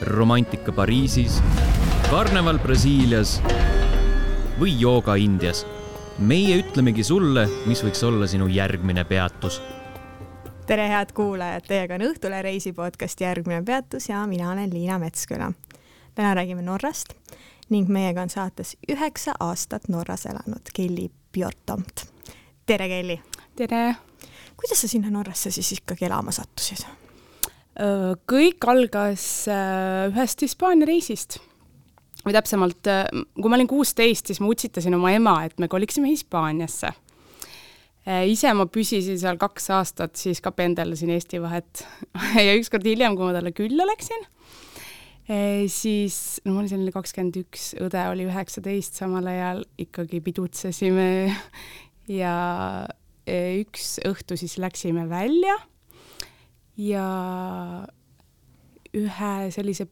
romantika Pariisis, karneval Brasiilias või jooga Indias. meie ütlemegi sulle, mis võiks olla sinu järgmine peatus. tere, head kuulajad, teiega on Õhtule reisi podcast Järgmine peatus ja mina olen Liina Metsküla. täna räägime Norrast ning meiega on saates üheksa aastat Norras elanud Kelly Bjortomt. tere, Kelly! tere! kuidas sa sinna Norrasse siis ikkagi elama sattusid? Kõik algas ühest Hispaania reisist. Või täpsemalt, kui ma olin kuusteist, siis ma utsitasin oma ema, et me koliksime Hispaaniasse. ise ma püsisin seal kaks aastat, siis ka pendeldasin Eesti vahet. Ja ükskord hiljem, kui ma talle külla läksin, siis no ma olin selline kakskümmend üks, õde oli üheksateist, samal ajal ikkagi pidutsesime. Ja üks õhtu siis läksime välja ja ühe sellise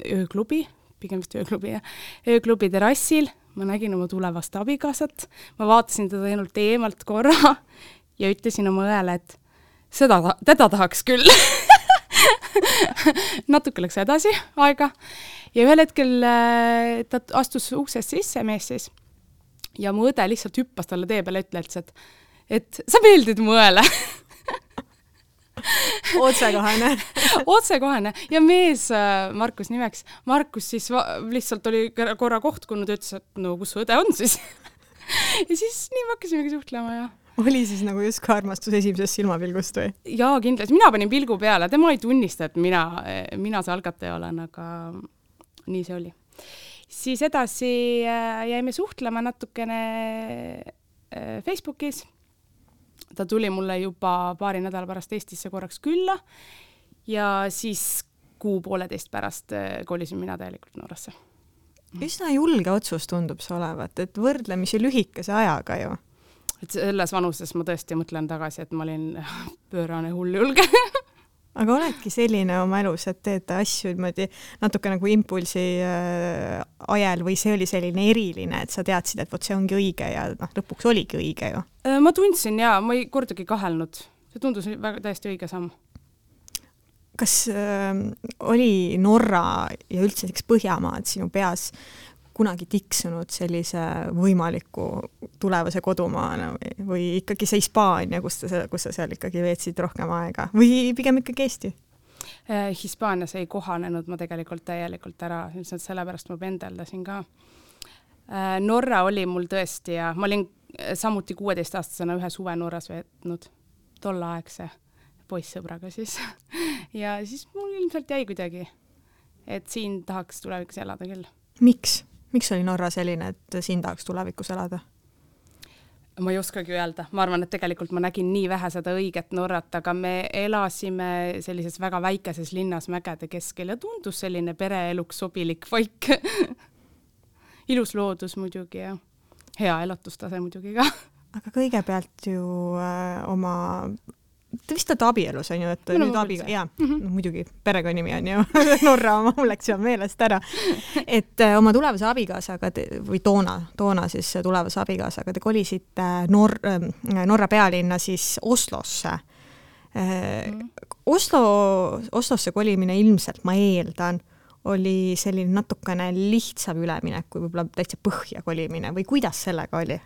ööklubi, pigem vist ööklubi jah, ööklubi terrassil. Ma nägin oma tulevast abikaasat, ma vaatasin teda ainult eemalt korra ja ütlesin oma õele, et seda, teda tahaks küll. Natuke läks edasi aega ja ühel hetkel äh, ta astus uksest sisse, mees siis, ja mu õde lihtsalt hüppas talle tee peale, ütles, et et sa meeldid mu õele otsekohene. Otsekohene. Ja mees äh, Markus nimeks, Markus siis lihtsalt oli korra kohtunud ja ütles, et no kus su õde on siis? Ja siis nii me hakkasimegi suhtlema ja oli siis nagu justkui armastus esimesest silmapilgust või? jaa, kindlasti, mina panin pilgu peale, tema ei tunnista, et mina, mina see algataja olen, aga nii see oli. siis edasi äh, jäime suhtlema natukene äh, Facebookis ta tuli mulle juba paari nädala pärast Eestisse korraks külla ja siis kuu-pooleteist pärast äh, kolisin mina täielikult Norrasse. üsna julge otsus tundub see olevat, et võrdlemisi lühikese ajaga ju. et selles vanuses ma tõesti mõtlen tagasi, et ma olin pöörane hulljulge aga oledki selline oma elus, et teed asju niimoodi natuke nagu impulsi äh, ajel või see oli selline eriline, et sa teadsid, et vot see ongi õige ja noh, lõpuks oligi õige ju? Äh, ma tundsin ja ma ei kordagi kahelnud, see tundus väga täiesti õige samm. kas äh, oli Norra ja üldse näiteks Põhjamaad sinu peas kunagi tiksunud sellise võimaliku tulevase kodumaana või, või ikkagi see Hispaania, kus sa, kus sa seal ikkagi veetsid rohkem aega või pigem ikkagi Eesti? Äh, Hispaanias ei kohanenud ma tegelikult täielikult ära, ilmselt sellepärast ma pendeldasin ka. Äh, Norra oli mul tõesti ja ma olin äh, samuti kuueteistaastasena ühe suve Norras veetnud, tolleaegse poissõbraga siis ja siis mul ilmselt jäi kuidagi, et siin tahaks tulevikus elada küll. miks? Miks oli Norra selline, et siin tahaks tulevikus elada? ma ei oskagi öelda, ma arvan, et tegelikult ma nägin nii vähe seda õiget Norrat, aga me elasime sellises väga väikeses linnas mägede keskel ja tundus selline pereeluks sobilik paik ilus loodus muidugi ja hea elatustase muidugi ka. aga kõigepealt ju äh, oma Te vist olete abielus, on ju, et Minu nüüd abiga, jaa mm, -hmm. no muidugi perekonnanimi on ju Norra oma, mul läks juba meelest ära. et äh, oma tulevase abikaasaga te, või toona, toona siis tulevase abikaasaga te kolisite Nor-, äh, Norra pealinna siis Oslosse äh,. -hmm. Oslo, Oslosse kolimine ilmselt, ma eeldan, oli selline natukene lihtsam üleminek kui võib-olla täitsa põhja kolimine või kuidas sellega oli?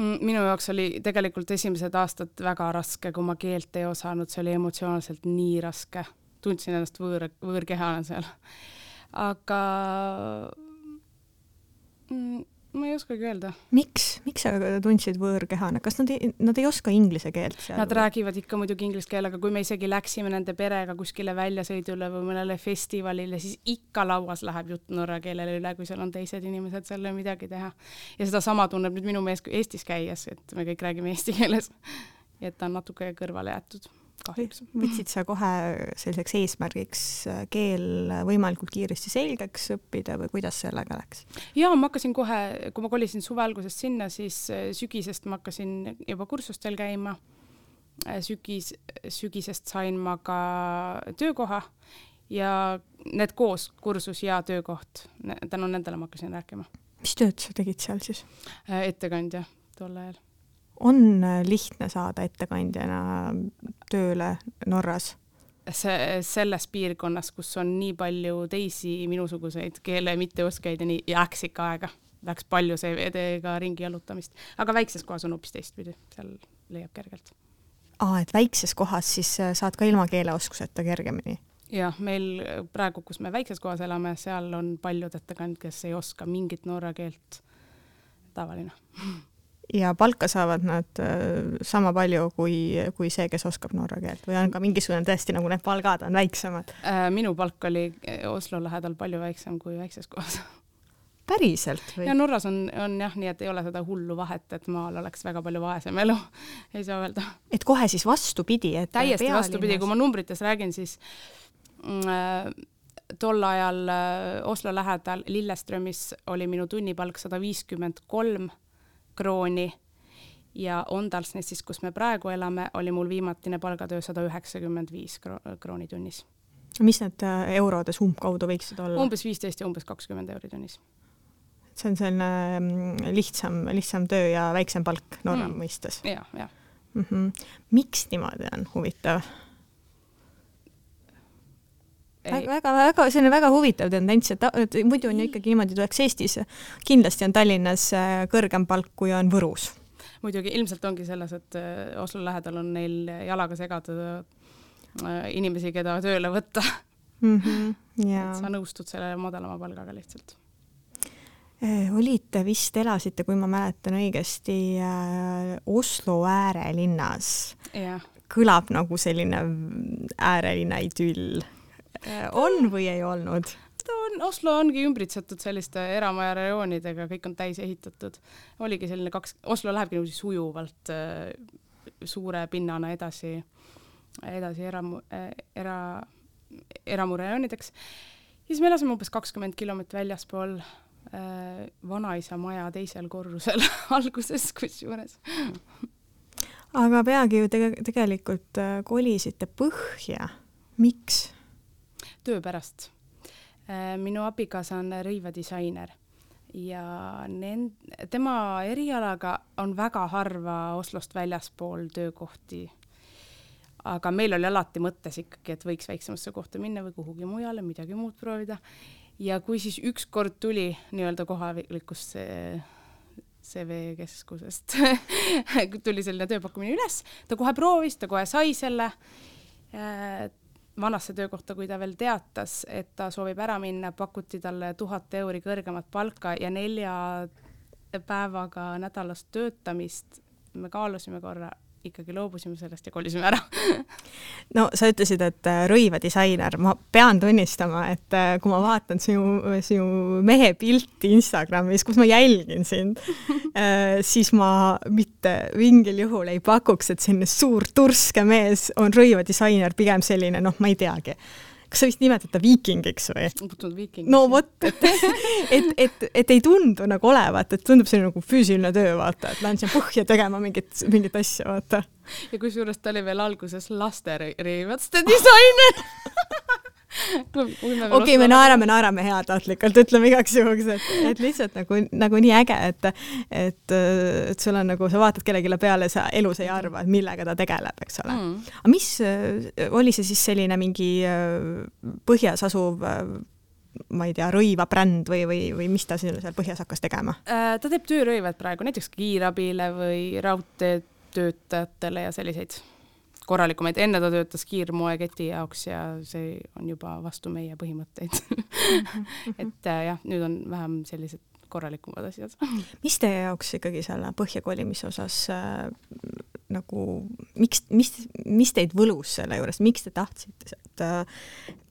Minu jaoks oli tegelikult esimesed aastad väga raske, kui ma keelt ei osanud, see oli emotsionaalselt nii raske. tundsin ennast võõr, võõrkehana seal. aga mm, ma ei oskagi öelda. miks, miks sa tundsid võõrkehana, kas nad ei, nad ei oska inglise keelt seal? Nad räägivad ikka muidugi inglise keelega, kui me isegi läksime nende perega kuskile väljasõidule või mõnele festivalile, siis ikka lauas läheb jutt norra keelele üle, kui seal on teised inimesed, seal ei ole midagi teha. ja sedasama tunneb nüüd minu mees Eestis käies, et me kõik räägime eesti keeles. et ta on natuke kõrvale jäetud kahjuks. võtsid sa kohe selliseks eesmärgiks äh, keel võimalikult kiiresti selgeks õppida või kuidas sellega läks? jaa, ma hakkasin kohe, kui ma kolisin suve alguses sinna, siis äh, sügisest ma hakkasin juba kursustel käima. Äh, sügis, sügisest sain ma ka töökoha ja need koos, kursus ja töökoht, tänu nendele ma hakkasin rääkima. mis tööd sa tegid seal siis? ettekandja tol ajal on äh, lihtne saada ettekandjana tööle Norras? see, selles piirkonnas, kus on nii palju teisi minusuguseid keele mitteoskajaid ja nii, jääks ikka aega. Läheks palju CV-dega ringi jalutamist, aga väikses kohas on hoopis teistpidi, seal leiab kergelt. aa, et väikses kohas siis äh, saad ka ilma keeleoskuseta kergemini? jah, meil praegu, kus me väikses kohas elame, seal on paljud ettekandjad, kes ei oska mingit norra keelt, tavaline ja palka saavad nad äh, sama palju kui, kui see, kes oskab norra keelt või on ka mingisugune tõesti nagu need palgad on väiksemad? Äh, minu palk oli Oslo lähedal palju väiksem kui väikses kohas. päriselt või? ja Norras on, on jah nii, et ei ole seda hullu vahet, et maal oleks väga palju vaesem elu, ei saa öelda. et kohe siis vastupidi, et täiesti pealinnas... vastupidi, kui ma numbrites räägin, siis mm, äh, tol ajal Oslo lähedal Lilleströmis oli minu tunnipalk sada viiskümmend kolm krooni ja Ondalsnessis, kus me praegu elame, oli mul viimatine palgatöö sada üheksakümmend viis krooni tunnis. mis need äh, eurodes umbkaudu võiksid olla? umbes viisteist ja umbes kakskümmend euri tunnis. see on selline mm, lihtsam, lihtsam töö ja väiksem palk Norra mm. mõistes ja,? jah, jah mm -hmm.. miks niimoodi on, huvitav? Väga-väga, see on väga huvitav tendents, et, et muidu on ju ikkagi niimoodi, tuleks Eestis, kindlasti on Tallinnas äh, kõrgem palk, kui on Võrus. muidugi, ilmselt ongi selles, et äh, Oslo lähedal on neil jalaga segada äh, inimesi, keda tööle võtta mm. -hmm, yeah. et sa nõustud selle madalama palgaga lihtsalt olite vist, elasite, kui ma mäletan õigesti, Oslo äärelinnas. kõlab nagu selline äärelinna idüll on või ei olnud? ta on, Oslo ongi ümbritsetud selliste eramaja rajoonidega, kõik on täis ehitatud. oligi selline kaks, Oslo lähebki niiviisi sujuvalt äh, suure pinnana edasi, edasi eramu äh,, era, eramurajoonideks. siis me elasime umbes kakskümmend kilomeetrit väljaspool äh, vanaisa maja teisel korrusel alguses kusjuures aga peagi ju tege-, tegelikult äh, kolisite põhja, miks? Töö pärast. Äh, minu abikaasa on rõivadisainer ja nend-, tema erialaga on väga harva Oslost väljaspool töökohti. aga meil oli alati mõttes ikkagi, et võiks väiksemasse kohta minna või kuhugi mujale, midagi muud proovida. ja kui siis ükskord tuli nii-öelda kohalikust see CV keskusest tuli selline tööpakkumine üles, ta kohe proovis, ta kohe sai selle äh, vanasse töökohta, kui ta veel teatas, et ta soovib ära minna, pakuti talle tuhat euri kõrgemat palka ja nelja päevaga nädalas töötamist. me kaalusime korra, ikkagi loobusime sellest ja kolisime ära. No sa ütlesid, et äh, rõivadisainer, ma pean tunnistama, et äh, kui ma vaatan sinu, sinu mehe pilti Instagramis, kus ma jälgin sind äh, siis ma mitte mingil juhul ei pakuks, et selline suur turske mees on rõivadisainer, pigem selline, noh, ma ei teagi kas sa vist nimetad ta viikingiks või? viikingiks. no vot, et, et, et, et ei tundu nagu olevat, et tundub selline nagu füüsiline töö, vaata, et lähen siia põhja tegema mingit, mingit asja, vaata. ja kusjuures ta oli veel alguses lasteriivaste disainer okei okay,, me naerame, naerame heatahtlikult, ütleme igaks juhuks, et, et lihtsalt nagu, nagu nii äge, et, et, et sul on nagu, sa vaatad kellelegi peale, sa elus ei arva, et millega ta tegeleb, eks ole. Mm.. aga mis, oli see siis selline mingi äh, põhjas asuv äh, ma ei tea, rõivabränd või, või, või mis ta seal põhjas hakkas tegema? Äh, ta teeb töörõivad praegu näiteks kiirabile või raudteetöötajatele ja selliseid korralikumaid, enne ta töötas kiirmoeketi jaoks ja see on juba vastu meie põhimõtteid et äh, jah, nüüd on vähem sellised korralikumad asjad. mis teie jaoks ikkagi selle põhja kolimise osas äh, nagu, miks, mis, mis teid võlus selle juures, miks te tahtsite sealt äh,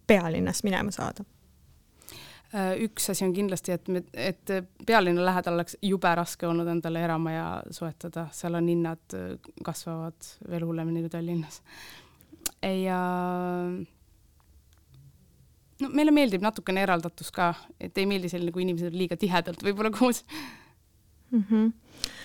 pealinnast minema saada? Äh, üks asi on kindlasti, et me, et pealinna lähedal oleks jube raske olnud endale eramaja soetada, seal on hinnad äh, kasvavad veel hullemini kui Tallinnas. ja no meile meeldib natukene eraldatus ka, et ei meeldi selline, kui inimesed on liiga tihedalt võib-olla koos mm. -hmm.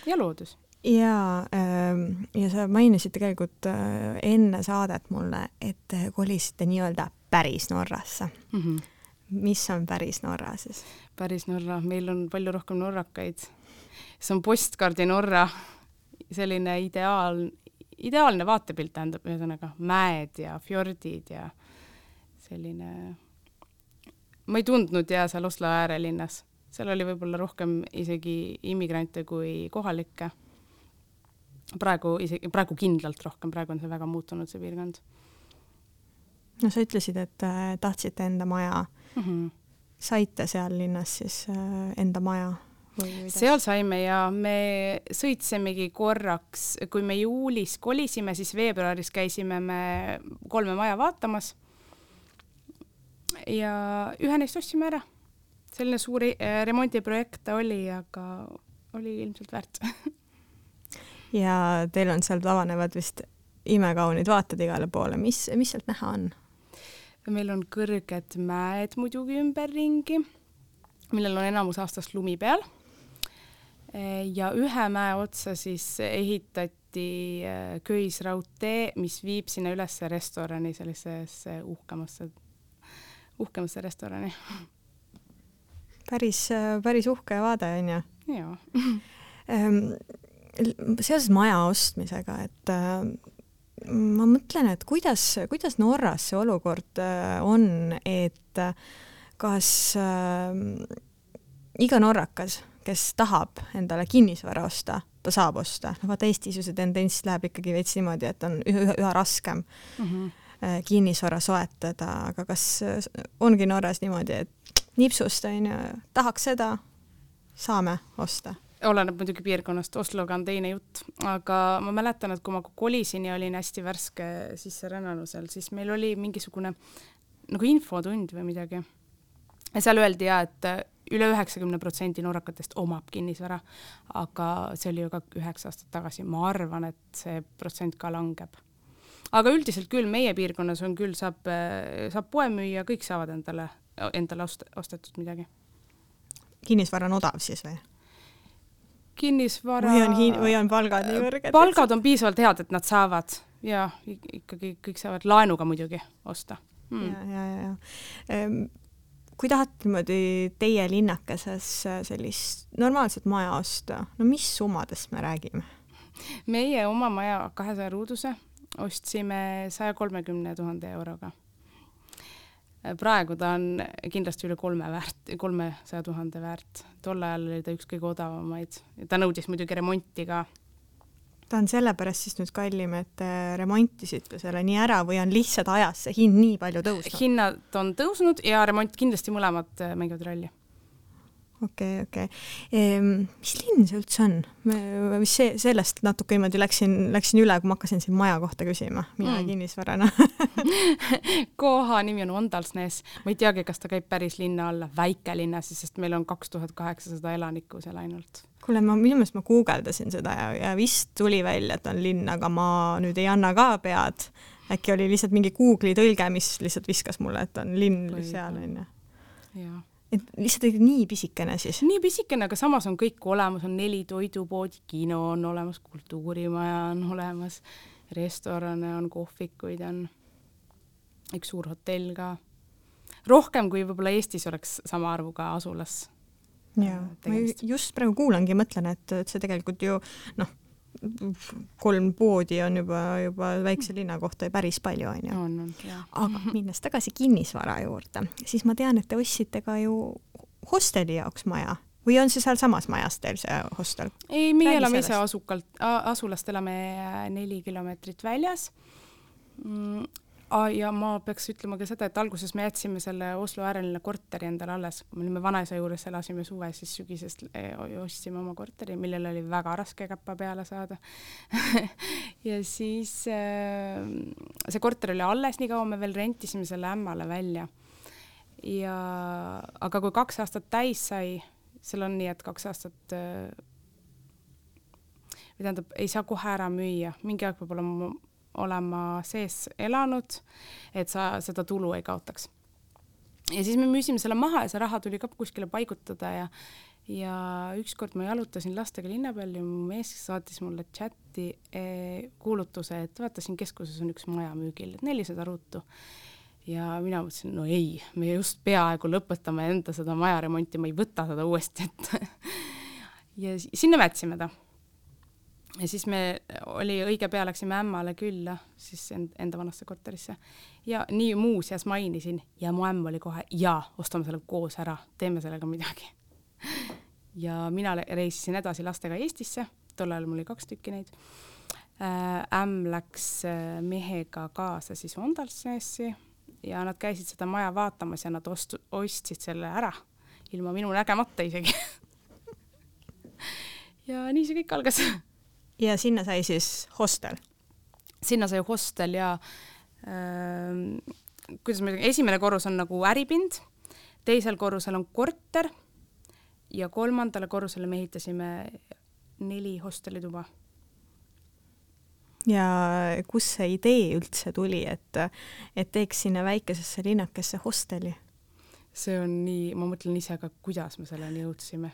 ja loodus. ja, ähm, ja sa mainisid tegelikult äh, enne saadet mulle, et kolisite nii-öelda päris Norrasse mm. -hmm mis on päris Norra siis? päris Norra, meil on palju rohkem norrakaid. see on postkaardi Norra, selline ideaal, ideaalne vaatepilt tähendab ühesõnaga mäed ja fjordid ja selline, ma ei tundnud ja seal Oslo äärelinnas, seal oli võib-olla rohkem isegi immigrante kui kohalikke. praegu isegi, praegu kindlalt rohkem, praegu on see väga muutunud, see piirkond. no sa ütlesid, et äh, tahtsite enda maja mm. -hmm. saite seal linnas siis äh, enda maja? seal saime ja me sõitsimegi korraks, kui me juulis kolisime, siis veebruaris käisime me kolme maja vaatamas. ja ühe neist ostsime ära. selline suur eh, remondiprojekt ta oli, aga oli ilmselt väärt ja teil on seal avanevad vist imekaunid vaated igale poole, mis, mis sealt näha on? Meil on kõrged mäed muidugi ümberringi, millel on enamus aastast lumi peal ja ühe mäe otsa siis ehitati äh, köisraudtee, mis viib sinna üles restorani, sellisesse uhkemasse, uhkemasse restorani. päris, päris uhke vaade on ju? jaa ehm, seoses maja ostmisega, et äh, ma mõtlen, et kuidas, kuidas Norras see olukord äh, on, et kas äh, iga norrakas kes tahab endale kinnisvara osta, ta saab osta. no vaata Eestis ju see tendents läheb ikkagi veits niimoodi, et on üha, üha raskem mm -hmm. kinnisvara soetada, aga kas ongi Norras niimoodi, et nipsust on ju, tahaks seda, saame osta? Oleneb muidugi piirkonnast, Osloga on teine jutt, aga ma mäletan, et kui ma kolisin ja olin hästi värske sisserännanu seal, siis meil oli mingisugune nagu infotund või midagi. ja seal öeldi ja, et üle üheksakümne protsendi norrakatest omab kinnisvara, aga see oli ju ka üheksa aastat tagasi, ma arvan, et see protsent ka langeb. aga üldiselt küll meie piirkonnas on küll, saab, saab poe müüa, kõik saavad endale, endale ost-, ostetud midagi. kinnisvara on odav siis või? Kinnisvara või on hin-, või on palgad nii kõrged? palgad on piisavalt head, et nad saavad ja ikkagi kõik saavad laenuga muidugi osta hmm.. ja, ja, ja, ja ehm, kui tahad niimoodi teie linnakeses sellist normaalset maja osta, no mis summadest me räägime? meie oma maja kahesaja ruuduse ostsime saja kolmekümne tuhande euroga. Praegu ta on kindlasti üle kolme väärt, kolmesaja tuhande väärt. tol ajal oli ta üks kõige odavamaid. ta nõudis muidugi remonti ka ta on sellepärast siis nüüd kallim, et te remontisite selle nii ära või on lihtsalt ajas see hind nii palju tõusnud? hinnad on tõusnud ja remont kindlasti mõlemad mängivad rolli okei okay,, okei okay. mis linn see üldse on? mis see, sellest natuke niimoodi läksin, läksin üle, kui ma hakkasin siin maja kohta küsima, mina mm. kinnisvarana koha nimi on Ondalsnes, ma ei teagi, kas ta käib päris linna alla, väikelinnas, sest meil on kaks tuhat kaheksasada elanikku seal ainult kuule, ma minu meelest ma guugeldasin seda ja, ja vist tuli välja, et on linn, aga ma nüüd ei anna ka pead. äkki oli lihtsalt mingi Google'i tõlge, mis lihtsalt viskas mulle, et on linn Või seal onju. Et lihtsalt nii pisikene siis? nii pisikene, aga samas on kõik olemas, on neli toidupoodi, kino on olemas, kultuurimaja on olemas, restorane on, kohvikuid on, üks suur hotell ka. rohkem kui võib-olla Eestis oleks sama arvuga asulas jaa, ma just praegu kuulangi ja mõtlen, et, et see tegelikult ju noh, kolm poodi on juba, juba väikse linna kohta päris palju, on, jah. aga minnes tagasi kinnisvara juurde, siis ma tean, et te ostsite ka ju hosteli jaoks maja. Või on see sealsamas majas teil see hostel? ei, meie elame ise asukalt, asulast elame neli kilomeetrit väljas mm, ja ma peaks ütlema ka seda, et alguses me jätsime selle Oslo ääreline korteri endale alles, kui me olime vanaisa juures, elasime suve, siis sügisest eh, ostsime oma korteri, millel oli väga raske käppa peale saada. Ja siis äh, see korter oli alles, nii kaua me veel rentisime selle ämmale välja. ja, aga kui kaks aastat täis sai, seal on nii, et kaks aastat äh, või tähendab, ei saa kohe ära müüa, mingi aeg peab olema olema sees elanud, et sa seda tulu ei kaotaks. ja siis me müüsime selle maha ja see raha tuli ka kuskile paigutada ja ja ükskord ma jalutasin lastega linna peal ja mu mees saatis mulle chati eh, kuulutuse, et vaata siin keskuses on üks maja müügil, et nelisada ruutu. ja mina mõtlesin, no ei, me just peaaegu lõpetame enda seda maja remonti, ma ei võta seda uuesti ette ja sinna me jätsime ta ja siis me, oli õige pea, läksime ämmale külla, siis end, enda vanasse korterisse. ja nii muuseas mainisin ja mu ämm oli kohe, jaa, ostame selle koos ära, teeme sellega midagi. ja mina reisisin edasi lastega Eestisse, tol ajal mul oli kaks tükki neid äh,. ämm läks äh, mehega kaasa siis Ondalsnessi ja nad käisid seda maja vaatamas ja nad ost-, ostsid selle ära, ilma minu nägemata isegi ja nii see kõik algas ja sinna sai siis hostel? sinna sai hostel ja äh, kuidas ma ütlen, esimene korrus on nagu äripind, teisel korrusel on korter ja kolmandale korrusele me ehitasime neli hostelituba. ja kust see idee üldse tuli, et, et teeks sinna väikesesse linnakesse hosteli? see on nii, ma mõtlen ise ka, kuidas me selleni jõudsime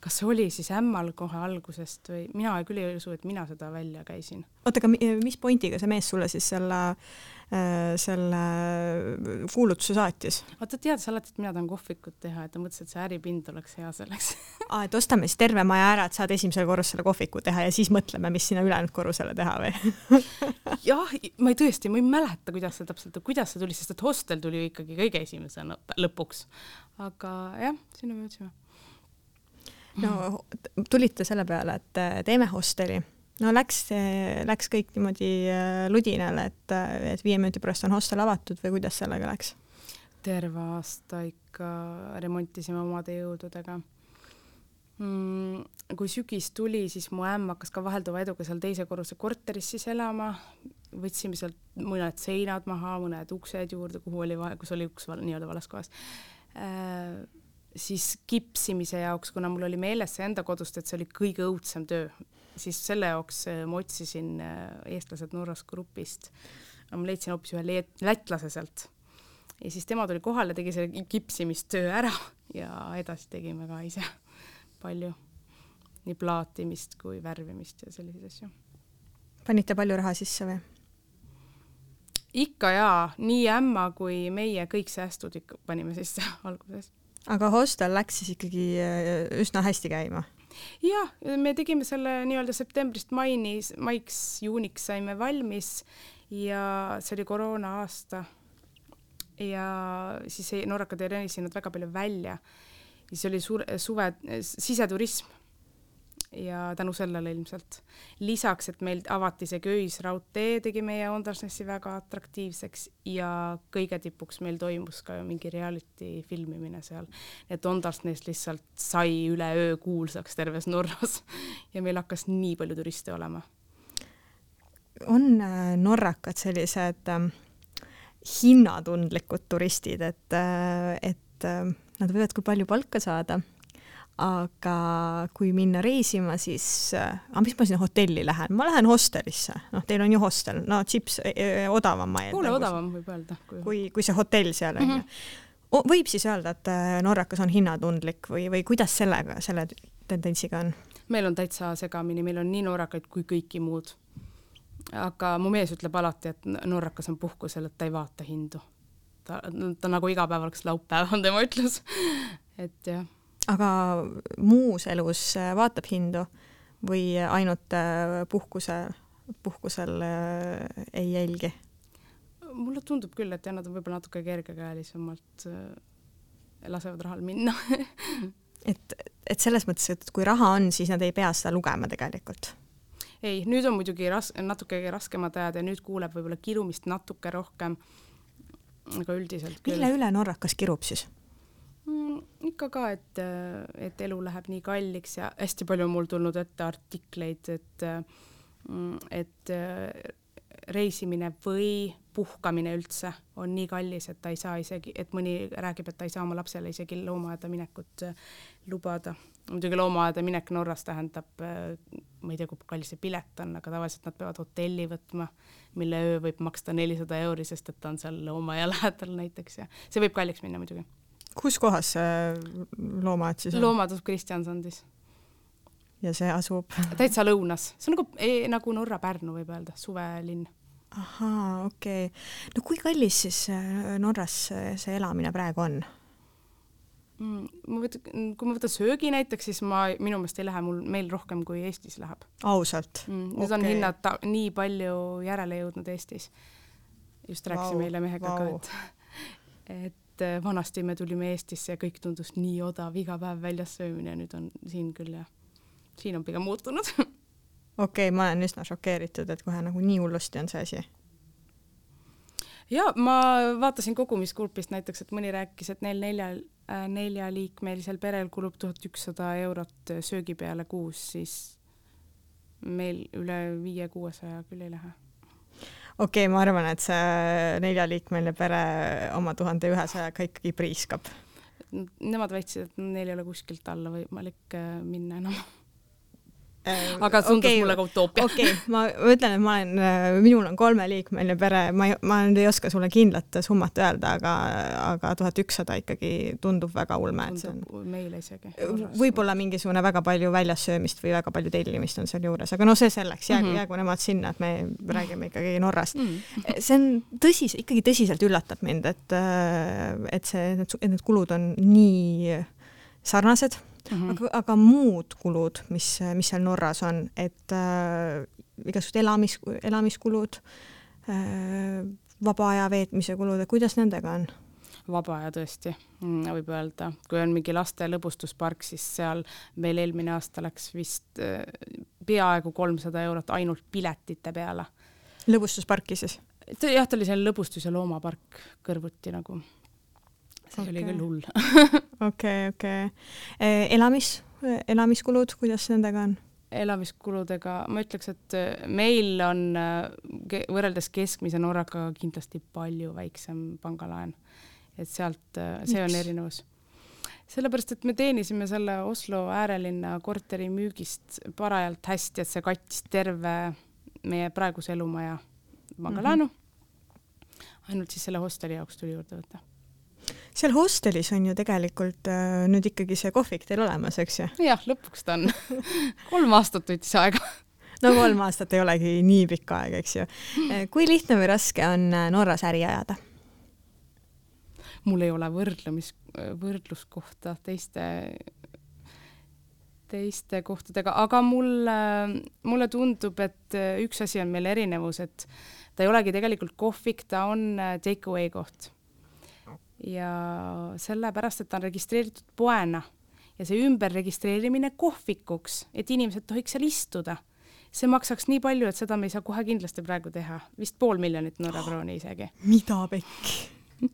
kas see oli siis ämmal kohe algusest või mina küll ei usu, et mina seda välja käisin. oota, aga mis pointiga see mees sulle siis selle, äh, selle kuulutuse saatis? vaata, teades alati, et mina tahan kohvikut teha, et ta mõtles, et see äripind oleks hea selleks aa, et ostame siis terve maja ära, et saad esimesel korrusel kohviku teha ja siis mõtleme, mis sinna ülejäänud korrusele teha või jah, ma ei tõesti, ma ei mäleta, kuidas see täpselt, kuidas see tuli, sest et hostel tuli ikkagi kõige esimesena lõpuks. aga jah, sinna me jõudsime no tulite selle peale, et äh, teeme hosteli. no läks, läks kõik niimoodi äh, ludinale, et, äh, et viie minuti pärast on hostel avatud või kuidas sellega läks? terve aasta ikka remontisime omade jõududega mm,. kui sügis tuli, siis mu ämm hakkas ka vahelduva eduga seal teise korruse korteris siis elama, võtsime sealt mõned seinad maha, mõned uksed juurde, kuhu oli vaja, kus oli uks nii-öelda vales kohas siis kipsimise jaoks, kuna mul oli meeles see enda kodust, et see oli kõige õudsem töö, siis selle jaoks äh, ma otsisin äh, eestlased Norrast grupist. ma leidsin hoopis ühe lätlase sealt. ja siis tema tuli kohale, tegi selle kipsimistöö ära ja edasi tegime ka ise palju. nii plaatimist kui värvimist ja selliseid asju. panite palju raha sisse või? ikka jaa, nii ämma kui meie kõik säästud ikka panime sisse alguses aga hostel läks siis ikkagi äh, üsna hästi käima? jah, me tegime selle nii-öelda septembrist maini, maiks, juuniks saime valmis ja see oli koroona aasta. ja siis norrakad ei reisinud väga palju välja. siis oli suur, suve, siseturism ja tänu sellele ilmselt. lisaks, et meil avati see köisraudtee, tegi meie Ondasnessi väga atraktiivseks ja kõige tipuks meil toimus ka mingi reality filmimine seal. et Ondasnes lihtsalt sai üleöö kuulsaks terves Norras ja meil hakkas nii palju turiste olema. on äh, norrakad sellised äh, hinnatundlikud turistid, et äh,, et äh, nad võivad küll palju palka saada aga kui minna reisima, siis äh,, aga mis ma sinna hotelli lähen, ma lähen hostelisse, noh, teil on ju hostel, no tsips e, e, odavam ma eeldan. poole odavam võib öelda. kui, kui, see hotell seal on mm -hmm. ju. võib siis öelda, et äh, norrakas on hinnatundlik või, või kuidas sellega, selle tendentsiga on? meil on täitsa segamini, meil on nii norrakaid kui kõiki muud. aga mu mees ütleb alati, et norrakas on puhkusel, et ta ei vaata hindu. ta, ta nagu iga päev oleks laupäev, on tema ütlus. et jah aga muus elus äh, vaatab hindu või ainult äh, puhkuse, puhkusel äh, ei jälgi? mulle tundub küll, et jah, nad on võib-olla natuke kergekäelisemalt, lasevad rahal minna et, et selles mõttes, et kui raha on, siis nad ei pea seda lugema tegelikult? ei, nüüd on muidugi ras-, natuke raskemad ajad ja nüüd kuuleb võib-olla kirumist natuke rohkem, aga üldiselt küll. mille üle norrakas kirub siis? Mm,? ikka ka, et, et elu läheb nii kalliks ja hästi palju on mul tulnud ette artikleid, et, et reisimine või puhkamine üldse on nii kallis, et ta ei saa isegi, et mõni räägib, et ta ei saa oma lapsele isegi loomaaeda minekut lubada. muidugi loomaaeda minek Norras tähendab, ma ei tea, kui kallis see pilet on, aga tavaliselt nad peavad hotelli võtma, mille öö võib maksta nelisada euri, sest et ta on seal loomaaia lähedal näiteks ja see võib kalliks minna muidugi kus kohas see loomaaed siis on? loomaaed asub Kristjansandis. ja see asub? täitsa lõunas, see on nagu e,, nagu Norra-Pärnu võib öelda, suvelinn. ahaa, okei okay.. no kui kallis siis äh, Norras see elamine praegu on? mm,. ma võtan, kui ma võtan söögi näiteks, siis ma minu meelest ei lähe mul, meil rohkem kui Eestis läheb ausalt mm,? Nüüd okay. on hinnad ta, nii palju järele jõudnud Eestis. just rääkisime wow, eile mehega wow. ka, et, et äh, vanasti me tulime Eestisse ja kõik tundus nii odav, iga päev väljas söömine, nüüd on siin küll jah, siin on pigem muutunud. Okei okay,, ma olen üsna šokeeritud, et kohe nagu nii hullusti on see asi. Ja ma vaatasin kogumisgrupist näiteks, et mõni rääkis, et neil neljal äh,, neljaliikmelisel perel kulub tuhat ükssada eurot söögi peale kuus, siis meil üle viie-kuuesaja küll ei lähe. Okei okay,, ma arvan, et see neljaliikmeline pere oma tuhande ühesajaga ikkagi priiskab. Nemad väitsid, et neil ei ole kuskilt alla võimalik äh, minna enam aga tundus okay, mulle ka utoopia. okei okay,, ma ütlen, et ma olen, äh, minul on kolmeliikmeline pere, ma ei, ma nüüd ei oska sulle kindlat summat öelda, aga, aga tuhat ükssada ikkagi tundub väga ulme, et see on. meile isegi. võib-olla mingisugune väga palju väljassöömist või väga palju tellimist on sealjuures, aga no see selleks, jäägu mm, -hmm. jäägu nemad sinna, et me räägime ikkagi Norrast mm. -hmm. see on tõsis, ikkagi tõsiselt üllatab mind, et, äh, et see, et need kulud on nii sarnased mm, -hmm. aga, aga muud kulud, mis, mis seal Norras on, et äh, igasugused elamis, elamiskulud äh,, vaba aja veetmise kulud, et kuidas nendega on? vaba aja tõesti, mm, võib öelda, kui on mingi laste lõbustuspark, siis seal meil eelmine aasta läks vist äh, peaaegu kolmsada eurot ainult piletite peale. lõbustusparki siis? jah, ta oli seal lõbustus- ja loomapark kõrvuti nagu see okay. oli küll hull. okei, okei. Eh, elamis, elamiskulud, kuidas nendega on? elamiskuludega, ma ütleks, et eh, meil on eh, võrreldes keskmise Norrakaga kindlasti palju väiksem pangalaen. et sealt, see Miks? on erinevus. sellepärast, et me teenisime selle Oslo äärelinna korteri müügist parajalt hästi, et see kattis terve meie praeguse elumaja pangalaenu mm. -hmm. ainult siis selle hosteli jaoks tuli juurde võtta seal hostelis on ju tegelikult äh, nüüd ikkagi see kohvik teil olemas, eks ju? jah, lõpuks ta on kolm aastat võttis aega no kolm aastat ei olegi nii pikk aeg, eks ju. Äh, kui lihtne või raske on äh, Norras äri ajada? mul ei ole võrdlemis, võrdluskohta teiste, teiste kohtadega, aga mulle, mulle tundub, et üks asi on meil erinevus, et ta ei olegi tegelikult kohvik, ta on take away koht ja sellepärast, et ta on registreeritud poena ja see ümberregistreerimine kohvikuks, et inimesed tohiks seal istuda, see maksaks nii palju, et seda me ei saa kohe kindlasti praegu teha, vist pool miljonit Norra krooni isegi. mida pekki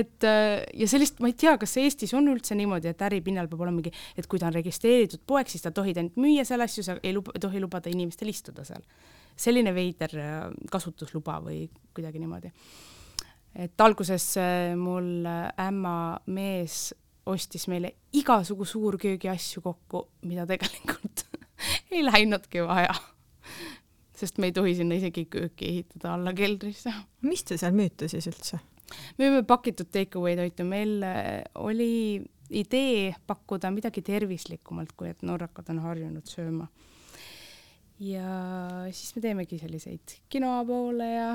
et äh, ja sellist, ma ei tea, kas Eestis on üldse niimoodi, et äripinnal peab olema mingi, et kui ta on registreeritud poeg, siis ta tohib ainult müüa seal asju, sa ei luba, tohi lubada inimestel istuda seal. selline veider äh, kasutusluba või kuidagi niimoodi et alguses äh, mul äh, ämma mees ostis meile igasugu suurköögi asju kokku, mida tegelikult ei läinudki vaja. sest me ei tohi sinna isegi kööki ehitada alla keldrisse. mis te seal müüte siis üldse? me müüme pakitud take away toitu, meil äh, oli idee pakkuda midagi tervislikumalt, kui et norrakad on harjunud sööma. ja siis me teemegi selliseid kinoa ja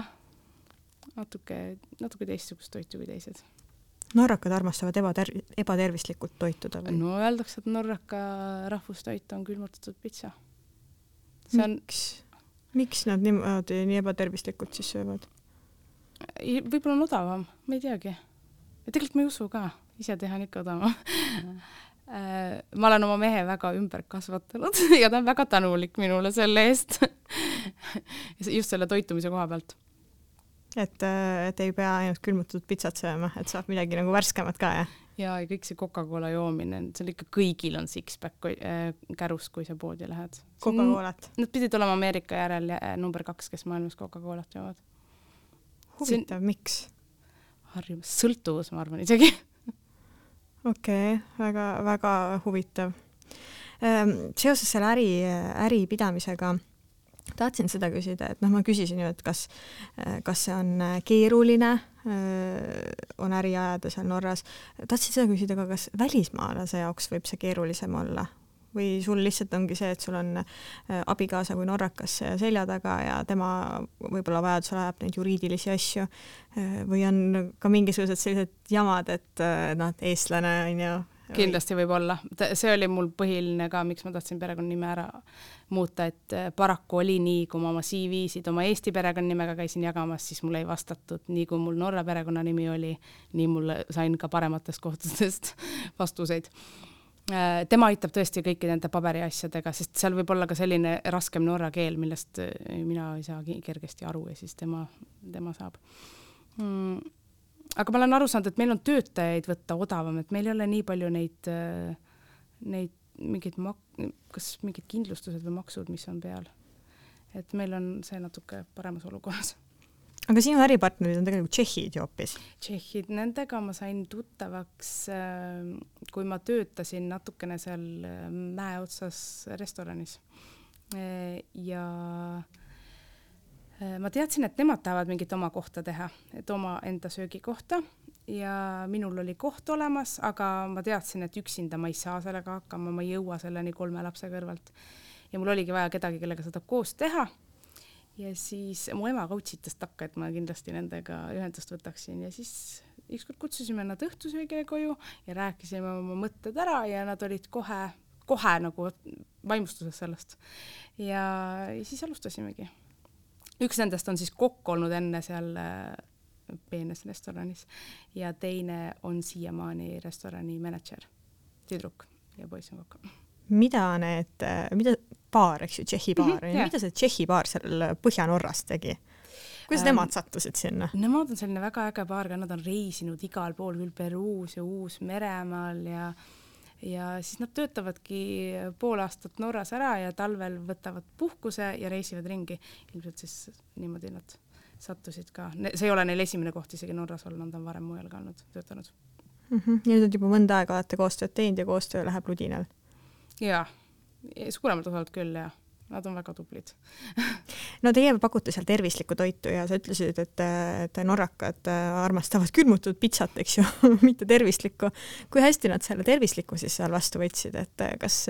natuke, natuke teistsugust toitu kui teised. norrakad armastavad ebater-, ebatervislikult toituda või? no öeldakse, et norraka rahvustoit on külmutatud pitsa. On... miks, miks nad niimoodi nii ebatervislikult siis söövad? võib-olla on odavam, ma ei teagi. tegelikult ma ei usu ka, ise teha on ikka odavam äh, ma olen oma mehe väga ümber kasvatanud ja ta on väga tänulik minule selle eest just selle toitumise koha pealt et, äh, et ei pea ainult külmutatud pitsat sööma, et saab midagi nagu värskemat ka, ja, ja kõik see Coca-Cola joomine, seal ikka kõigil on six-pack äh, kärus, kui sa poodi lähed. Coca-Colat? Nad pidid olema Ameerika järel äh, number kaks, kes maailmas Coca-Colat joovad. huvitav on..., miks? harjumus, sõltuvus, ma arvan isegi okei okay,, väga-väga huvitav. Ehm, seoses selle äri, äripidamisega tahtsin seda küsida, et noh, ma küsisin ju, et kas, kas see on keeruline, on äri ajada seal Norras. tahtsin seda küsida ka, kas välismaalase jaoks võib see keerulisem olla või sul lihtsalt ongi see, et sul on abikaasa kui norrakas selja taga ja tema võib-olla vajadusel ajab neid juriidilisi asju või on ka mingisugused sellised jamad, et noh, et eestlane on ju kindlasti võib olla, see oli mul põhiline ka, miks ma tahtsin perekonnanime ära muuta, et äh, paraku oli nii, kui ma oma CV-sid oma Eesti perekonnanimega käisin jagamas, siis mulle ei vastatud, nii kui mul Norra perekonnanimi oli, nii mul sain ka parematest kohtadest vastuseid. Äh, tema aitab tõesti kõiki nende paberiasjadega, sest seal võib olla ka selline raskem norra keel, millest äh, mina ei saa kergesti aru ja siis tema, tema saab. Mm aga ma olen aru saanud, et meil on töötajaid võtta odavam, et meil ei ole nii palju neid, neid mingeid mak-, kas mingid kindlustused või maksud, mis on peal. et meil on see natuke paremas olukorras. aga sinu äripartnerid on tegelikult tšehhid ju hoopis? tšehhid, nendega ma sain tuttavaks, kui ma töötasin natukene seal mäe otsas restoranis. ja äh, Äh, ma teadsin, et nemad tahavad mingit oma kohta teha, et omaenda söögikohta ja minul oli koht olemas, aga ma teadsin, et üksinda ma ei saa sellega hakkama, ma ei jõua selleni kolme lapse kõrvalt. ja mul oligi vaja kedagi, kellega seda koos teha. ja siis mu ema coach itas takka, et ma kindlasti nendega ühendust võtaksin ja siis ükskord kutsusime nad õhtusöögile koju ja rääkisime oma mõtted ära ja nad olid kohe, kohe nagu vaimustuses sellest. ja siis alustasimegi üks nendest on siis kokk olnud enne seal äh, peenes restoranis ja teine on siiamaani restorani mänedžer, tüdruk ja poiss on kokk. mida need, äh, mida baar, eks ju, Tšehhi baar mm, -hmm, mida see Tšehhi baar seal Põhja-Norras tegi? kuidas ähm, nemad sattusid sinna? Nemad on selline väga äge baar, ka nad on reisinud igal pool, küll Peruus ja Uus-Meremaal ja äh, ja siis nad töötavadki pool aastat Norras ära ja talvel võtavad puhkuse ja reisivad ringi. ilmselt siis niimoodi nad sattusid ka, see ei ole neil esimene koht isegi Norras olla, nad on varem mujal ka olnud, töötanud mm. -hmm. ja nüüd juba mõnda aega olete koostööd teinud ja koostöö läheb ludinal? jaa, suuremalt osalt küll jah nad on väga tublid no teie pakute seal tervislikku toitu ja sa ütlesid, et, et norrakad armastavad külmutatud pitsat, eks ju mitte tervislikku. kui hästi nad selle tervisliku siis seal vastu võtsid, et kas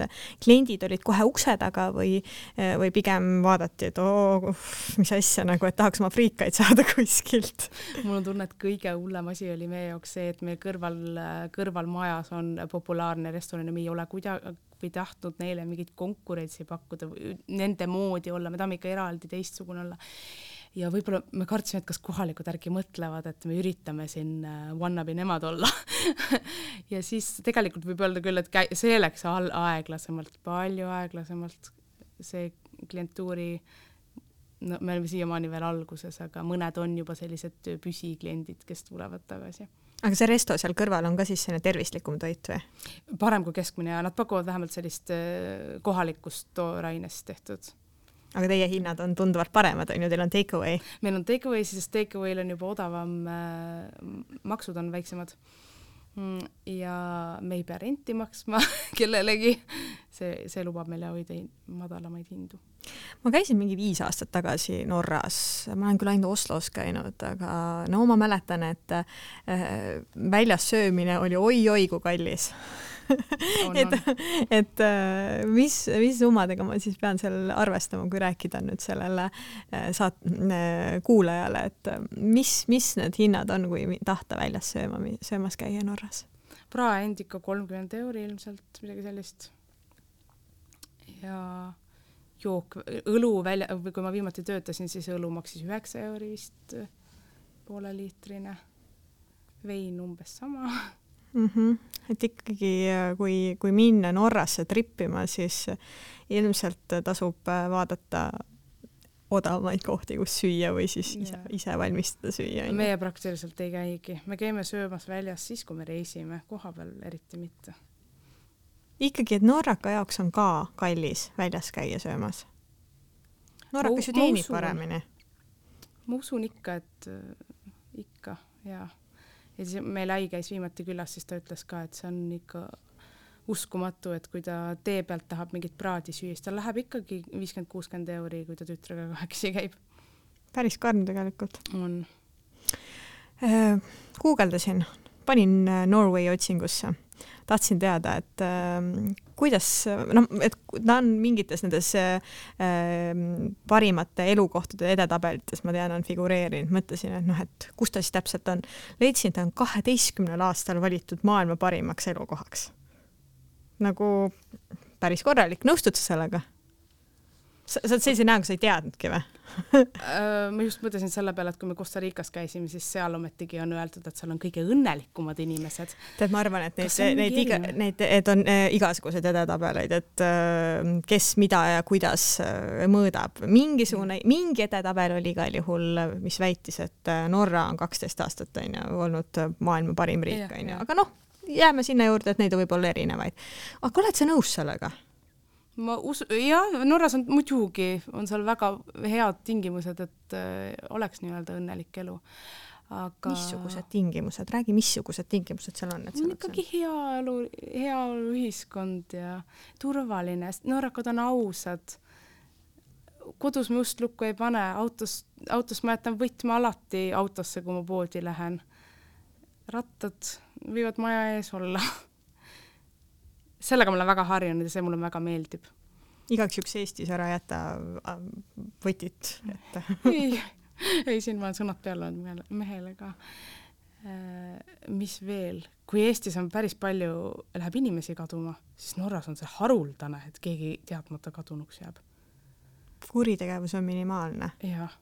kliendid olid kohe ukse taga või, või pigem vaadati, et oo, mis asja nagu, et tahaks oma friikaid saada kuskilt? mul on tunne, et kõige hullem asi oli meie jaoks see, et meil kõrval, kõrvalmajas on populaarne restoran ja me ei ole kuidagi või tahtnud neile mingit konkurentsi pakkuda või nende moodi olla, me tahame ikka eraldi teistsugune olla. ja võib-olla me kartsime, et kas kohalikud äkki mõtlevad, et me üritame siin äh, wannabe nemad olla ja siis tegelikult võib öelda küll, et see läks all aeglasemalt, palju aeglasemalt, see klientuuri no me oleme siiamaani veel alguses, aga mõned on juba sellised püsikliendid, kes tulevad tagasi aga see resto seal kõrval on ka siis selline tervislikum toit või? parem kui keskmine ja nad pakuvad vähemalt sellist äh, kohalikust toorainest tehtud. aga teie hinnad on tunduvalt paremad, on ju, teil on take away? meil on take away, sest take away'l on juba odavam äh,, maksud on väiksemad mm, ja me ei pea renti maksma kellelegi. see, see lubab meile hoida madalamaid hindu ma käisin mingi viis aastat tagasi Norras, ma olen küll ainult Oslos käinud, aga no ma mäletan, et äh, väljas söömine oli oi-oi kui kallis et, et äh, mis, mis summadega ma siis pean seal arvestama, kui rääkida nüüd sellele äh, saat-, kuulajale, et mis, mis need hinnad on, kui tahta väljas sööma, söömas käia Norras? Prae Indica kolmkümmend euri ilmselt, midagi sellist. ja jook, õlu välja, või kui ma viimati töötasin, siis õlu maksis üheksa euri vist pooleliitrine, vein umbes sama mm. -hmm. et ikkagi, kui, kui minna Norrasse trippima, siis ilmselt tasub vaadata odavamaid kohti, kus süüa või siis ise, ise valmistada süüa. meie praktiliselt ei käigi, me käime söömas väljas siis, kui me reisime, kohapeal eriti mitte ikkagi, et Norraka jaoks on ka kallis väljas käia söömas. Norrakas ju teenib paremini. ma usun ikka, et äh, ikka ja, ja siis meil äi käis viimati külas, siis ta ütles ka, et see on ikka uskumatu, et kui ta tee pealt tahab mingit praadi süüa, siis tal läheb ikkagi viiskümmend, kuuskümmend euri, kui ta tütrega kahekesi käib. päris karm tegelikult. on äh,. guugeldasin, panin äh, Norway otsingusse tahtsin teada, et äh, kuidas, noh, et ta on mingites nendes äh, parimate elukohtade edetabelites, ma tean, on figureerinud, mõtlesin, et noh, et kus ta siis täpselt on. leidsin, et ta on kaheteistkümnel aastal valitud maailma parimaks elukohaks nagu päris korralik, nõustud sa sellega? Sa, oled sellise näoga, sa ei teadnudki või? Äh, ma just mõtlesin selle peale, et kui me Costa Ricas käisime, siis seal ometigi on öeldud, et seal on kõige õnnelikumad inimesed. tead, ma arvan, et neid, neid iga, neid, et on äh, igasuguseid edetabeleid, et äh, kes mida ja kuidas äh, mõõdab. mingisugune, mingi edetabel oli igal juhul, mis väitis, et äh, Norra on kaksteist aastat onju olnud maailma parim riik onju, aga noh, jääme sinna juurde, et neid võib olla erinevaid. aga oled sa nõus sellega? Ma usun, jah, Norras on muidugi, on seal väga head tingimused, et äh, oleks nii-öelda õnnelik elu. aga missugused tingimused, räägi, missugused tingimused seal on, et on ikkagi heaolu, heaoluühiskond ja turvaline, norrakad on ausad. kodus me ust lukku ei pane, autos, autos ma jätan võtme alati autosse, kui ma poodi lähen. rattad võivad maja ees olla sellega ma olen väga harjunud ja see mulle väga meeldib. igaks juhuks Eestis ära jäta äh, võtit ette ei, ei siin ma olen sõnad peale andnud mehele ka. Äh, mis veel, kui Eestis on päris palju, läheb inimesi kaduma, siis Norras on see haruldane, et keegi teadmata kadunuks jääb. kuritegevus on minimaalne. jah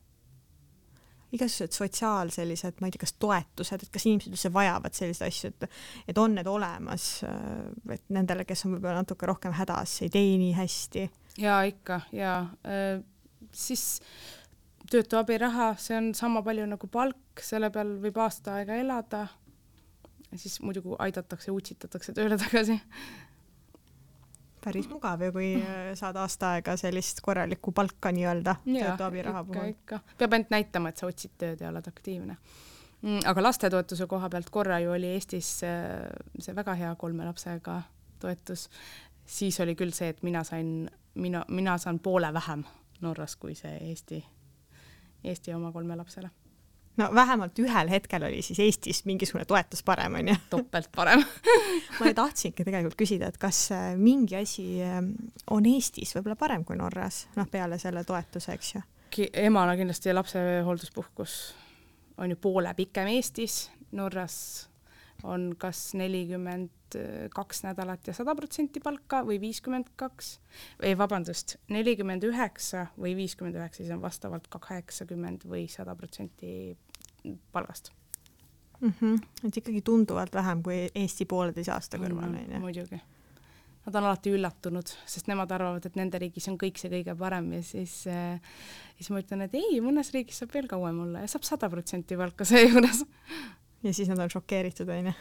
igasugused sotsiaal sellised, ma ei tea, kas toetused, et kas inimesed üldse vajavad selliseid asju, et et on need olemas, äh, et nendele, kes on võib-olla natuke rohkem hädas, ei tee nii hästi. ja ikka ja äh, siis töötu abiraha, see on sama palju nagu palk, selle peal võib aasta aega elada. siis muidugi aidatakse, utsitatakse tööle tagasi päris mugav ju, kui äh, saad aasta aega sellist korralikku palka nii-öelda töötu abiraha puhul. peab ainult näitama, et sa otsid tööd ja oled aktiivne. Mm, aga lastetoetuse koha pealt korra ju oli Eestis äh, see väga hea kolme lapsega toetus, siis oli küll see, et mina sain, mina, mina saan poole vähem Norras kui see Eesti, Eesti oma kolme lapsele no vähemalt ühel hetkel oli siis Eestis mingisugune toetus parem, onju. topelt parem ma tahtsingi tegelikult küsida, et kas äh, mingi asi äh, on Eestis võib-olla parem kui Norras, noh, peale selle toetuse, eks ju? emana kindlasti lapsehoolduspuhkus on ju poole pikem Eestis, Norras on kas nelikümmend kaks nädalat ja sada protsenti palka või viiskümmend kaks, ei vabandust, nelikümmend üheksa või viiskümmend üheksa, siis on vastavalt kaheksakümmend või sada protsenti palgast mm. -hmm. et ikkagi tunduvalt vähem kui Eesti pooleteise aasta kõrval on ju. muidugi. Nad on alati üllatunud, sest nemad arvavad, et nende riigis on kõik see kõige parem ja siis äh,, siis ma ütlen, et ei, mõnes riigis saab veel kauem olla ja saab sada protsenti palka seejuures ja siis nad on šokeeritud, onju.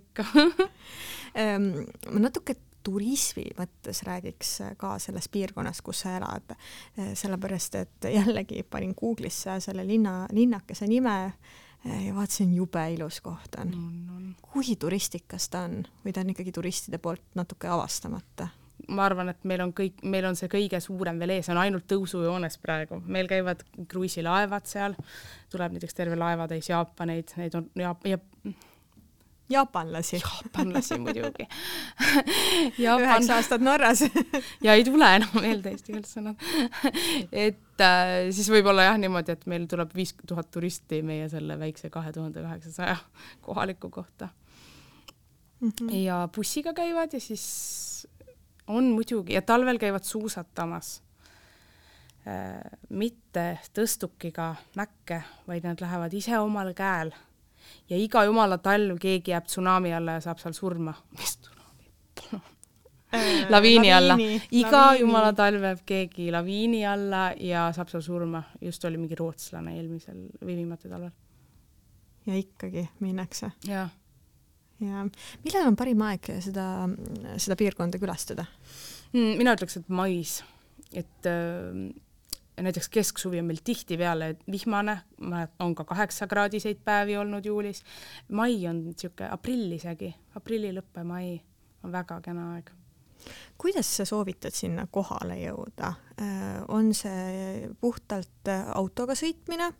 ikka ma natuke turismi mõttes räägiks ka sellest piirkonnast, kus sa elad, eh, sellepärast et jällegi panin Google'isse selle linna, linnakese nime eh, ja vaatasin, jube ilus koht on no,. No. kui turistikas ta on või ta on ikkagi turistide poolt natuke avastamata? ma arvan, et meil on kõik, meil on see kõige suurem veel ees, on ainult tõusujoones praegu, meil käivad kruiisilaevad seal, tuleb näiteks terve laevatäis Jaapaneid, neid on ja, ja jaapanlasi. jaapanlasi muidugi Jaapan... üheksa aastat Norras ja ei tule enam meelde eesti keeles sõnad et äh, siis võib-olla jah niimoodi, et meil tuleb viis tuhat turisti meie selle väikse kahe tuhande kaheksasaja kohaliku kohta mm. -hmm. ja bussiga käivad ja siis on muidugi ja talvel käivad suusatamas äh,. mitte tõstukiga mäkke, vaid nad lähevad ise omal käel ja iga jumala talv keegi jääb tsunami alla ja saab seal surma. mis tsunami äh, laviini alla. iga laviini. jumala talv jääb keegi laviini alla ja saab seal surma. just oli mingi rootslane eelmisel või viimati talvel. ja ikkagi minnakse? jah ja millal on parim aeg seda, seda piirkonda külastada mm,? mina ütleks, et mais, et äh, näiteks kesksuvi on meil tihtipeale vihmane, on ka kaheksakraadiseid päevi olnud juulis. mai on niisugune, aprill isegi, aprilli lõpp ja mai on väga kena aeg. kuidas sa soovitad sinna kohale jõuda? Äh, on see puhtalt autoga sõitmine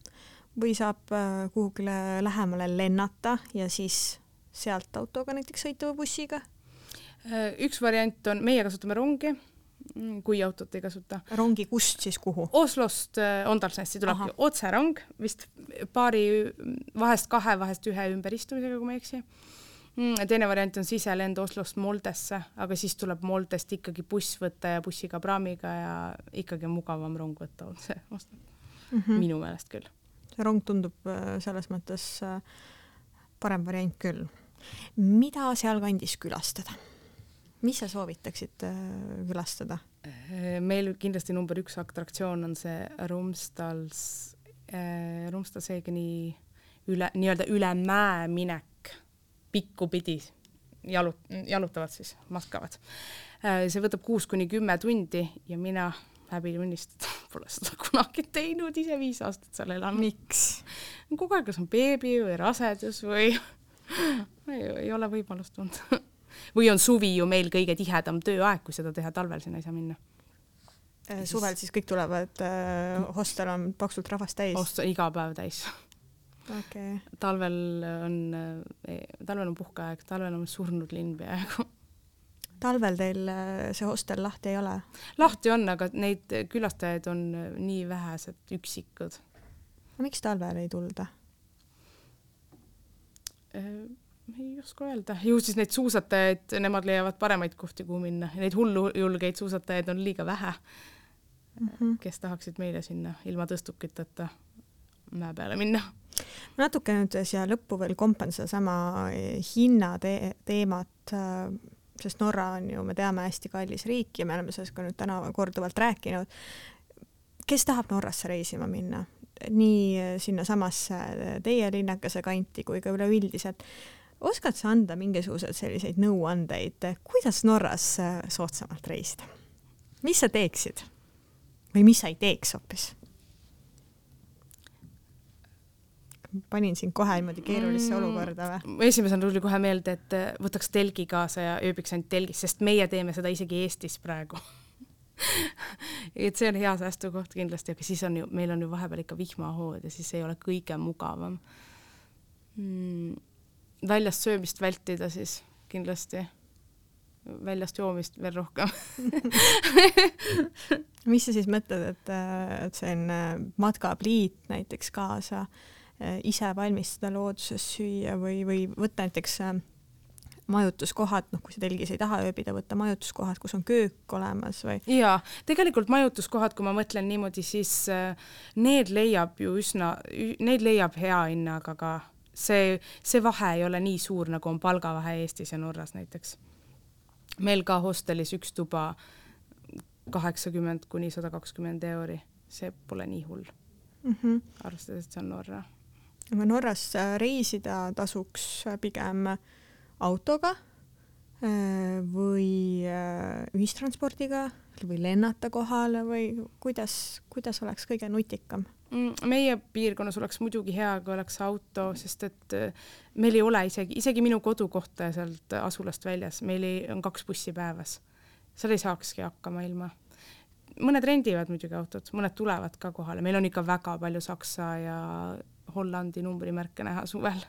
või saab äh, kuhugile lähemale lennata ja siis sealt autoga näiteks sõita või bussiga? Äh, üks variant on, meie kasutame rongi, kui autot ei kasuta. rongi kust siis kuhu? Oslost äh, Ondalsnesti tulebki otserong, vist paari, vahest kahe, vahest ühe ümberistumisega, kui ma ei eksi. mm,. teine variant on siselend Oslost Moldesse, aga siis tuleb Moldest ikkagi buss võtta ja bussiga, praamiga ja ikkagi mugavam rong võtta on see mm, -hmm. minu meelest küll. see rong tundub äh, selles mõttes äh, parem variant küll. mida sealkandis külastada? Mis sa soovitaksid äh, külastada? meil kindlasti number üks atraktsioon on see Rumstals äh,, Rumstalsegeni üle, nii-öelda üle mäe minek pikku pidi jalut-, jalutavad siis, matkavad. Äh, see võtab kuus kuni kümme tundi ja mina häbi tunnistada pole seda kunagi teinud, ise viis aastat seal elanud. miks? kogu aeg kas on beebi või rasedus või ei, ei ole võimalust olnud või on suvi ju meil kõige tihedam tööaeg, kui seda teha, talvel sinna ei saa minna äh, suvel siis kõik tulevad äh,, hostel on paksult rahvast täis? hostel iga päev täis okay.. talvel on, äh, talvel on puhkeaeg, talvel on surnud linn peaaegu. talvel teil äh, see hostel lahti ei ole? lahti on, aga neid külastajaid on nii vähesed, üksikud. miks talvel ei tulda? Ei oska öelda, ju siis neid suusatajaid, nemad leiavad paremaid kohti, kuhu minna neid hullujulgeid suusatajaid on liiga vähe mm, -hmm. kes tahaksid meile sinna ilma tõstukiteta mäe peale minna. ma natuke nüüd siia lõppu veel kompan sedasama hinna te teemat, sest Norra on ju, me teame, hästi kallis riik ja me oleme sellest ka nüüd täna korduvalt rääkinud. kes tahab Norrasse reisima minna? nii sinnasamasse teie linnakese kanti kui ka üleüldiselt oskad sa anda mingisuguseid selliseid nõuandeid, kuidas Norras äh, soodsamalt reisida? mis sa teeksid või mis sa ei teeks hoopis? panin sind kohe niimoodi keerulisse mm. olukorda või? esimesena tuli kohe meelde, et äh, võtaks telgi kaasa ja ööbiks ainult telgis, sest meie teeme seda isegi Eestis praegu et see on hea säästukoht kindlasti, aga siis on ju, meil on ju vahepeal ikka vihmahood ja siis ei ole kõige mugavam mm väljast söömist vältida, siis kindlasti väljast joomist veel rohkem mis sa siis mõtled, et, et selline matkapliit näiteks kaasa, ise valmistada looduses süüa või, või võtta näiteks äh, majutuskohad, noh, kui sa telgis ei taha ööbida, võtta majutuskohad, kus on köök olemas või? jaa, tegelikult majutuskohad, kui ma mõtlen niimoodi, siis äh, need leiab ju üsna, neid leiab hea hinnaga ka see, see vahe ei ole nii suur, nagu on palgavahe Eestis ja Norras näiteks. meil ka hostelis üks tuba kaheksakümmend kuni sada kakskümmend euri, see pole nii hull mm -hmm.. arvestades, et see on Norra. aga Norras äh, reisida tasuks pigem autoga äh, või äh, ühistranspordiga või lennata kohale või kuidas, kuidas oleks kõige nutikam? Mm, meie piirkonnas oleks muidugi hea, kui oleks auto, sest et äh, meil ei ole isegi, isegi minu kodukohta sealt asulast väljas, meil ei, on kaks bussi päevas. seal ei saakski hakkama ilma. mõned rendivad muidugi autot, mõned tulevad ka kohale, meil on ikka väga palju Saksa ja Hollandi numbrimärke näha suvel.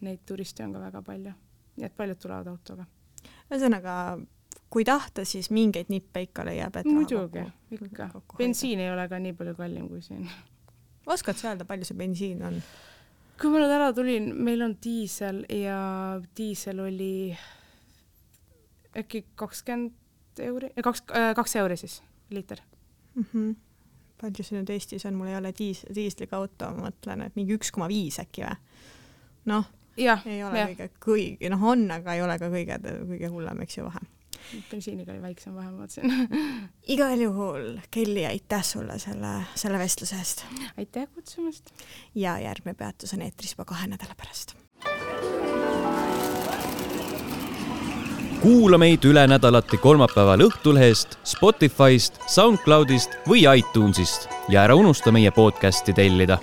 Neid turiste on ka väga palju, nii et paljud tulevad autoga. ühesõnaga kui tahta, siis mingeid nippe ikka leiab, et muidugi, ikka. bensiin ei ole ka nii palju kallim kui siin oskad sa öelda, palju see bensiin on? kui ma nüüd ära tulin, meil on diisel ja diisel oli äkki kakskümmend euri, eh, kaks, äh, kaks euri siis liiter mm. -hmm. palju see nüüd Eestis on, mul ei ole diis-, diisliga auto, ma mõtlen, et mingi üks koma viis äkki või? noh, ei ole ja. kõige, kõige, noh on, aga ei ole ka kõige, kõige hullem, eks ju, vahe bensiiniga oli väiksem vahe, ma mõtlesin igal juhul, Kelly, aitäh sulle selle, selle vestluse eest! aitäh kutsumast! ja järgmine peatus on eetris juba kahe nädala pärast. kuula meid üle nädalati kolmapäeval Õhtulehest, Spotify'st, SoundCloud'ist või iTunes'ist ja ära unusta meie podcast'i tellida